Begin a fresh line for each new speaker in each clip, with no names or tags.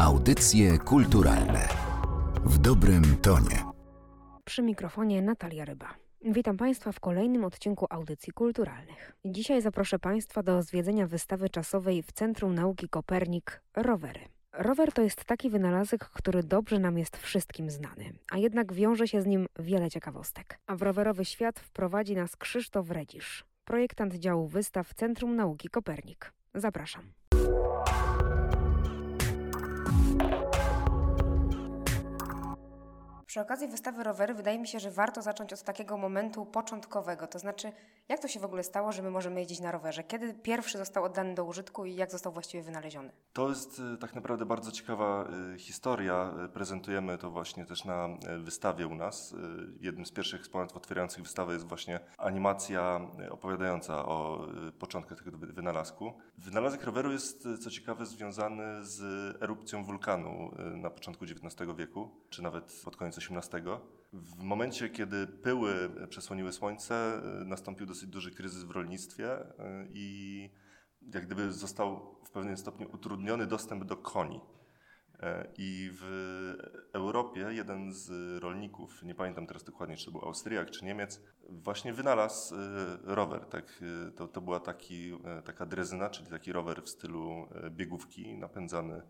Audycje kulturalne w dobrym tonie.
Przy mikrofonie Natalia Ryba. Witam Państwa w kolejnym odcinku Audycji Kulturalnych. Dzisiaj zaproszę Państwa do zwiedzenia wystawy czasowej w Centrum Nauki Kopernik Rowery. Rower to jest taki wynalazek, który dobrze nam jest wszystkim znany, a jednak wiąże się z nim wiele ciekawostek. A w rowerowy świat wprowadzi nas Krzysztof Redzisz, projektant działu wystaw Centrum Nauki Kopernik. Zapraszam. Przy okazji wystawy rowery wydaje mi się, że warto zacząć od takiego momentu początkowego. To znaczy, jak to się w ogóle stało, że my możemy jeździć na rowerze? Kiedy pierwszy został oddany do użytku i jak został właściwie wynaleziony?
To jest e, tak naprawdę bardzo ciekawa e, historia. E, prezentujemy to właśnie też na wystawie u nas. Jednym z pierwszych eksponatów otwierających wystawę jest właśnie animacja opowiadająca o początkach tego wynalazku. Wynalazek roweru jest, co ciekawe, związany z erupcją wulkanu na początku XIX wieku, czy nawet pod koniec XVIII. W momencie, kiedy pyły przesłoniły słońce, y, nastąpił dosyć duży kryzys w rolnictwie y, i jak gdyby został w pewnym stopniu utrudniony dostęp do koni. Y, I w Europie jeden z rolników, nie pamiętam teraz dokładnie, czy to był Austriak czy Niemiec, właśnie wynalazł rower. Tak, to, to była taki, taka drezyna, czyli taki rower w stylu biegówki napędzany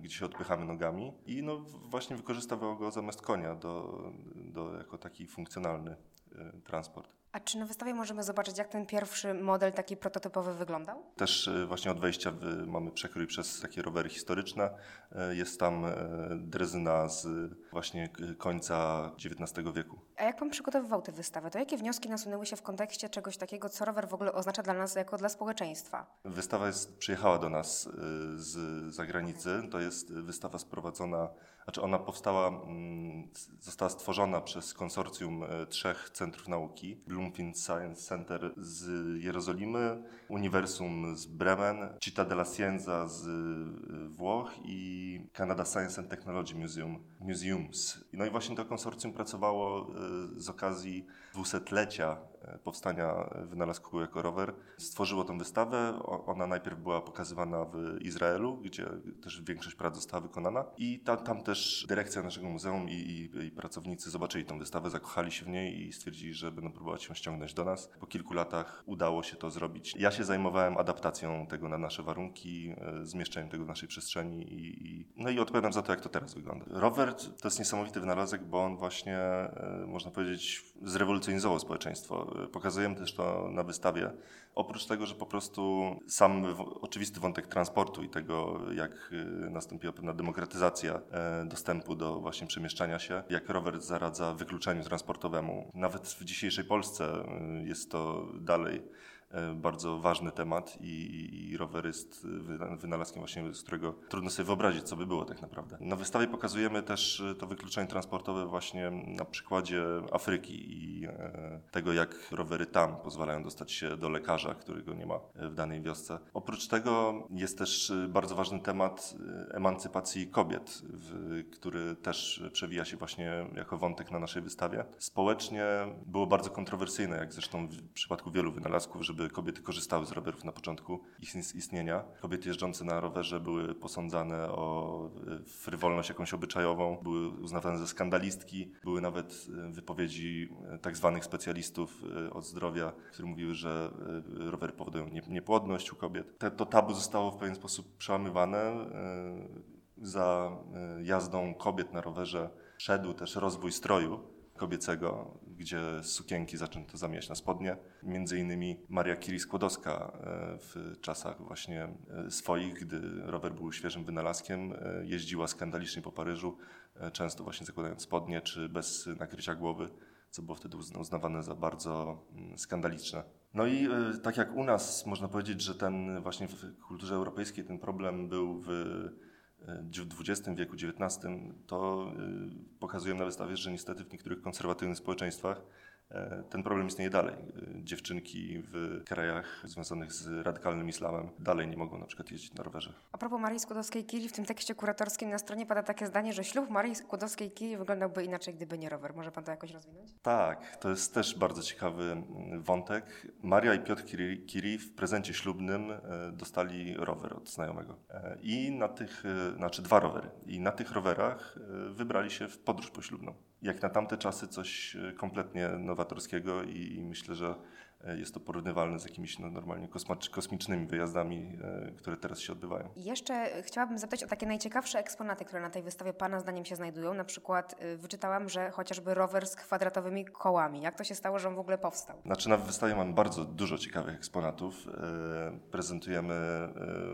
gdzie się odpychamy nogami i no właśnie wykorzystywał go zamiast konia do, do, jako taki funkcjonalny e, transport.
A czy na wystawie możemy zobaczyć, jak ten pierwszy model taki prototypowy wyglądał?
Też e, właśnie od wejścia mamy przekrój przez takie rowery historyczne. E, jest tam e, drezyna z właśnie końca XIX wieku.
A jak Pan przygotowywał tę wystawę, to jakie wnioski nasunęły się w kontekście czegoś takiego, co rower w ogóle oznacza dla nas jako dla społeczeństwa?
Wystawa jest, przyjechała do nas z zagranicy. To jest wystawa sprowadzona znaczy ona powstała, mm, została stworzona przez konsorcjum trzech centrów nauki. Bloomfield Science Center z Jerozolimy, Uniwersum z Bremen, Città della Scienza z e, Włoch i Canada Science and Technology Museum, Museums. No i właśnie to konsorcjum pracowało e, z okazji dwusetlecia powstania wynalazku jako rower. Stworzyło tę wystawę. Ona najpierw była pokazywana w Izraelu, gdzie też większość prac została wykonana i tam, tam też dyrekcja naszego muzeum i, i, i, pracownicy zobaczyli tę wystawę, zakochali się w niej i stwierdzili, że będą próbować ją ściągnąć do nas. Po kilku latach udało się to zrobić. Ja się zajmowałem adaptacją tego na nasze warunki, e, zmieszczeniem tego w naszej przestrzeni i, i no i odpowiadam za to, jak to teraz wygląda. Rower to jest niesamowity wynalazek, bo on właśnie, e, można powiedzieć, zrewolucjonizował społeczeństwo. E, pokazujemy też to na wystawie. Oprócz tego, że po prostu sam oczywisty wątek transportu i tego, jak nastąpiła pewna demokratyzacja dostępu do właśnie przemieszczania się, jak rower zaradza wykluczeniu transportowemu. Nawet w dzisiejszej Polsce y, jest to dalej E, bardzo ważny temat i, i rower jest wynalazkiem właśnie, z którego trudno sobie wyobrazić, co by było tak naprawdę. Na wystawie pokazujemy też e, to wykluczenie transportowe właśnie na przykładzie Afryki i e, tego, jak rowery tam pozwalają dostać się do lekarza, którego nie ma w danej wiosce. Oprócz tego jest też bardzo ważny temat emancypacji kobiet, który też przewija się właśnie jako wątek na naszej wystawie. Społecznie było bardzo kontrowersyjne, jak zresztą w przypadku wielu wynalazków, żeby żeby kobiety korzystały z rowerów na początku ich istnienia. Kobiety jeżdżące na rowerze były posądzane o e, frywolność jakąś obyczajową, były uznawane za skandalistki, były nawet e, wypowiedzi e, tak zwanych specjalistów od zdrowia, które mówiły, że rowery powodują niepłodność u kobiet. to tabu zostało w pewien sposób przełamywane. Za jazdą kobiet na rowerze szedł też rozwój stroju kobiecego, gdzie sukienki zaczęto zamieniać na spodnie. Między innymi Maria Curie-Skłodowska e, w czasach właśnie e, swoich, gdy rower był świeżym wynalazkiem, e, jeździła skandalicznie po Paryżu, często właśnie zakładając spodnie czy bez nakrycia głowy, co było wtedy uznawane za bardzo mm, skandaliczne. No i tak jak u nas można powiedzieć, że ten właśnie w kulturze europejskiej ten problem był w w XX wieku, XIX, to y, pokazują na wystawie, że niestety w niektórych konserwatywnych społeczeństwach ten problem istnieje dalej. E, dziewczynki w krajach związanych z radykalnym islamem dalej nie mogą na przykład jeździć na rowerze.
A propos Marii Skłodowskiej-Curie, w tym tekście kuratorskim na stronie pada takie zdanie, że ślub Marii Skłodowskiej-Curie wyglądałby inaczej, gdyby nie rower. Może pan to jakoś rozwinąć?
Tak, to jest też bardzo ciekawy mm, wątek. Maria i Piotr Curie w prezencie ślubnym e, dostali rower od znajomego. I na tych, znaczy dwa rowery. I na tych rowerach wybrali się w podróż poślubną. Jak na tamte czasy coś kompletnie nowatorskiego i, myślę, że E, jest to porównywalne z jakimiś no, normalnie kosmicznymi wyjazdami, e, które teraz się odbywają.
Jeszcze chciałabym zapytać o takie najciekawsze eksponaty, które na tej wystawie Pana zdaniem się znajdują. Na przykład e, wyczytałam, że chociażby rower z kwadratowymi kołami. Jak to się stało, że on w ogóle powstał?
Znaczy na wystawie mamy bardzo dużo ciekawych eksponatów. Prezentujemy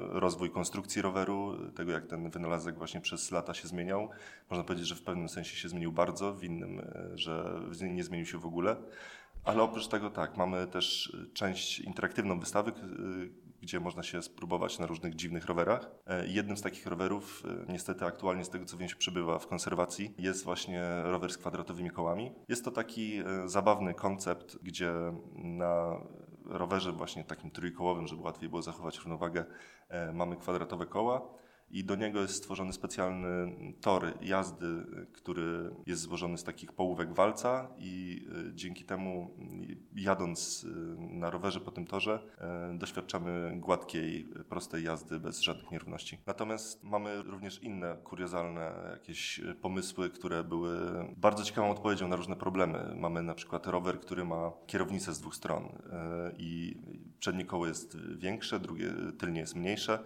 rozwój konstrukcji roweru, tego jak ten wynalazek właśnie przez lata się zmieniał. Można powiedzieć, że w pewnym sensie się zmienił bardzo, w innym, że nie zmienił się w ogóle. Ale oprócz tego tak, mamy też y, część interaktywną wystawy, y, gdzie można się spróbować na różnych dziwnych rowerach. E, jednym z takich rowerów, y, niestety aktualnie z tego co wiem się przebywa w konserwacji, jest właśnie rower z kwadratowymi kołami. Jest to taki zabawny koncept, gdzie na rowerze właśnie takim trójkołowym, żeby łatwiej było zachować równowagę, e, mamy kwadratowe koła i do niego jest stworzony specjalny tor jazdy, który jest złożony z takich połówek walca i e, dzięki temu jadąc e, na rowerze po tym torze e, doświadczamy gładkiej, prostej jazdy bez żadnych nierówności. Natomiast mamy również inne kuriozalne jakieś pomysły, które były bardzo ciekawą odpowiedzią na różne problemy. Mamy na przykład rower, który ma kierownicę z dwóch stron i przednie koło jest większe, drugie tylnie jest mniejsze.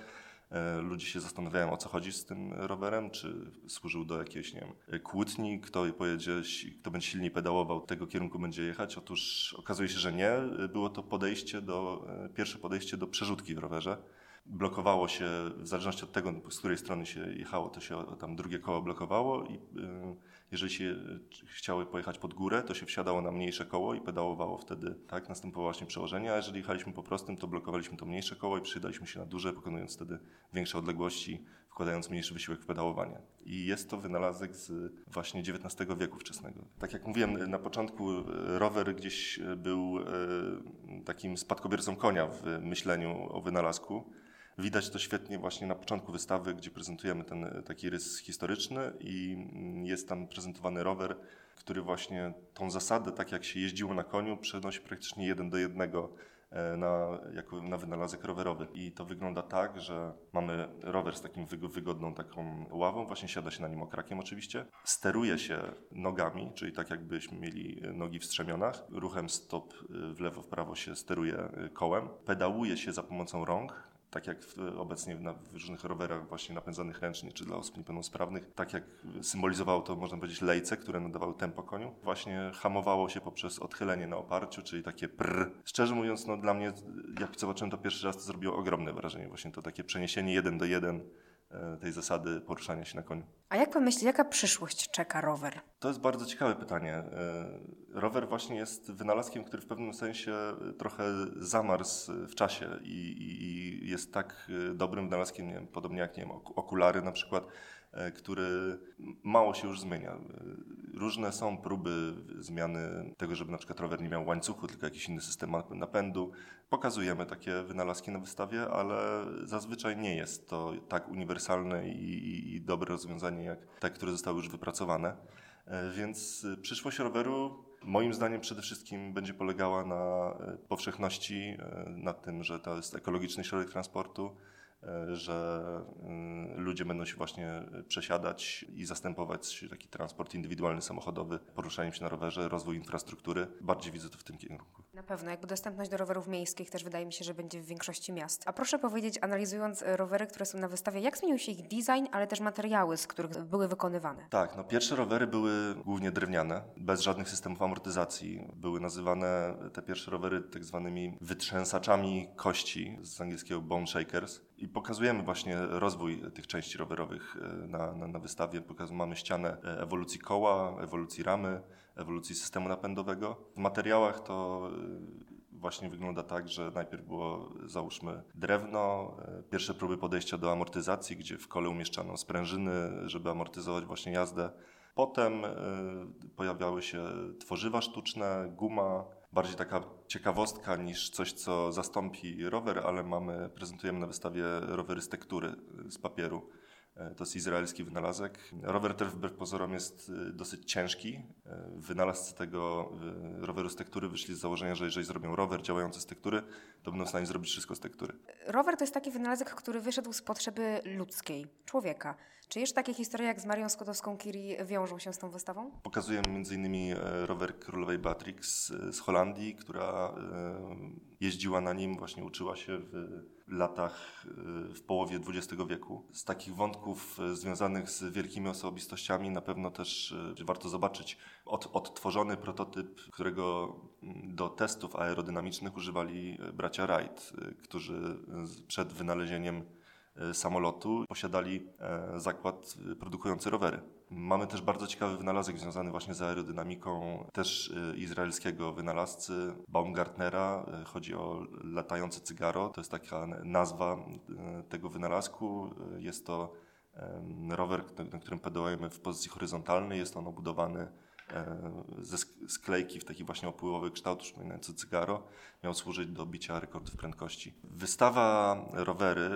E, ludzie się zastanawiają, o co chodzi z tym rowerem, czy służył do jakiejś, nie wiem, kłótni, kto pojedzie, kto będzie silniej pedałował, tego kierunku będzie jechać. Otóż okazuje się, że nie. Było to podejście do, e, pierwsze podejście do przerzutki w rowerze blokowało się, w zależności od tego, z której strony się jechało, to się tam drugie koło blokowało i y, jeżeli się chciały pojechać pod górę, to się wsiadało na mniejsze koło i pedałowało wtedy, tak, następowało właśnie przełożenie, a jeżeli jechaliśmy po prostym, to blokowaliśmy to mniejsze koło i przydaliśmy się na duże, pokonując wtedy większe odległości, wkładając mniejszy wysiłek w pedałowanie. I jest to wynalazek z właśnie XIX wieku wczesnego. Tak jak mówiłem, na początku rower gdzieś był y, takim spadkobiercą konia w myśleniu o wynalazku. Widać to świetnie właśnie na początku wystawy, gdzie prezentujemy ten e, taki rys historyczny i mm, jest tam prezentowany rower, który właśnie tą zasadę, tak jak się jeździło na koniu, przenosi praktycznie jeden do jednego e, na, jako na wynalazek rowerowy. I to wygląda tak, że mamy rower z takim wygodną taką ławą, właśnie siada się na nim okrakiem oczywiście, steruje się nogami, czyli tak jakbyśmy mieli nogi w strzemionach, ruchem stop e, w lewo, w prawo się steruje kołem, pedałuje się za pomocą rąk, tak jak obecnie na różnych rowerach właśnie napędzanych ręcznie, czy dla osób niepełnosprawnych, tak jak symbolizowało to, można powiedzieć, lejce, które nadawały tempo koniu, właśnie hamowało się poprzez odchylenie na oparciu, czyli takie prr. Szczerze mówiąc, no dla mnie, jak zobaczyłem to pierwszy raz, to zrobiło ogromne wrażenie, właśnie to takie przeniesienie jeden do jeden tej zasady poruszania się na koniu.
A jak pan myśli, jaka przyszłość czeka rower?
To jest bardzo ciekawe pytanie. E, rower właśnie jest wynalazkiem, który w pewnym sensie trochę zamarzł w czasie i, i jest tak dobrym wynalazkiem, nie wiem, podobnie jak nie wiem, okulary na przykład, E, który mało się już zmienia. E, różne są próby zmiany tego, żeby na przykład rower nie miał łańcuchu, tylko jakiś inny system napędu. Pokazujemy takie wynalazki na wystawie, ale zazwyczaj nie jest to tak uniwersalne i, i, dobre rozwiązanie jak te, które zostały już wypracowane. E, więc przyszłość roweru moim zdaniem przede wszystkim będzie polegała na powszechności, na tym, że to jest ekologiczny środek transportu, E, że mm, ludzie będą się właśnie przesiadać i zastępować taki transport indywidualny, samochodowy, poruszaniem się na rowerze, rozwój infrastruktury. Bardziej widzę to w tym kierunku.
Na pewno, jakby dostępność do rowerów miejskich też wydaje mi się, że będzie w większości miast. A proszę powiedzieć, analizując e, rowery, które są na wystawie, jak zmienił się ich design, ale też materiały, z których były wykonywane?
Tak, no pierwsze rowery były głównie drewniane, bez żadnych systemów amortyzacji. Były nazywane te pierwsze rowery tak zwanymi wytrzęsaczami kości, z angielskiego bone shakers. I pokazujemy właśnie rozwój tych części rowerowych e, na, na, na wystawie. Pokazujemy, mamy ścianę e, ewolucji koła, ewolucji ramy, ewolucji systemu napędowego. W materiałach to e, właśnie wygląda tak, że najpierw było załóżmy drewno, pierwsze próby podejścia do amortyzacji, gdzie w kole umieszczano sprężyny, żeby amortyzować właśnie jazdę. Potem pojawiały się tworzywa sztuczne, guma, bardziej taka ciekawostka niż coś, co zastąpi rower, ale mamy, prezentujemy na wystawie rowery z tektury, z papieru. E, to jest izraelski wynalazek. Rower ten wbrew pozorom jest e, dosyć ciężki. E, wynalazcy tego roweru z tektury wyszli z założenia, że jeżeli zrobią rower działający z tektury, to będą w stanie zrobić wszystko z tektury.
Rower to jest taki wynalazek, który wyszedł z potrzeby ludzkiej, człowieka. Czy jeszcze takie historie jak z Marią Skłodowską-Curie wiążą się z tą wystawą?
Pokazujemy m.in. rower królowej Beatrix z Holandii, która jeździła na nim, właśnie uczyła się w latach, y, w połowie XX wieku. Z takich wątków związanych z wielkimi osobistościami na pewno też warto zobaczyć od, odtworzony prototyp, którego mm, do testów aerodynamicznych używali bracia Wright, którzy przed wynalezieniem E, samolotu posiadali e, zakład produkujący rowery. Mamy też bardzo ciekawy wynalazek związany właśnie z aerodynamiką też e, izraelskiego wynalazcy Baumgartnera. Chodzi o latające cygaro. To jest taka nazwa tego wynalazku. Jest to rower, na którym pedałujemy w pozycji horyzontalnej. Jest on obudowany E, ze sklejki w taki właśnie opływowy kształt, przypominający cygaro, miał służyć do bicia rekordów prędkości. Wystawa rowery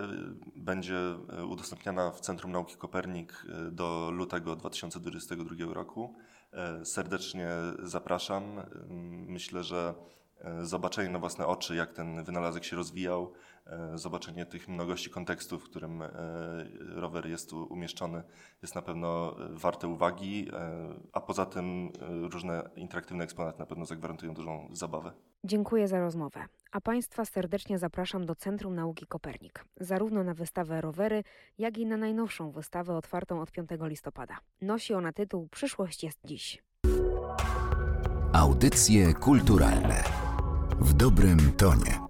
będzie e, udostępniana w Centrum Nauki Kopernik e, do lutego 2022 roku. Serdecznie zapraszam. Myślę, że zobaczenie na własne oczy, jak ten wynalazek się rozwijał, E, zobaczenie tych mnogości kontekstów, w którym e, rower jest tu umieszczony, jest na pewno e, warte uwagi, a poza tym różne interaktywne eksponaty na pewno zagwarantują dużą zabawę.
Dziękuję za rozmowę. A Państwa serdecznie zapraszam do Centrum Nauki Kopernik, zarówno na wystawę rowery, jak i na najnowszą wystawę otwartą od 5 listopada. Nosi ona tytuł Przyszłość jest dziś.
Audycje kulturalne w dobrym tonie.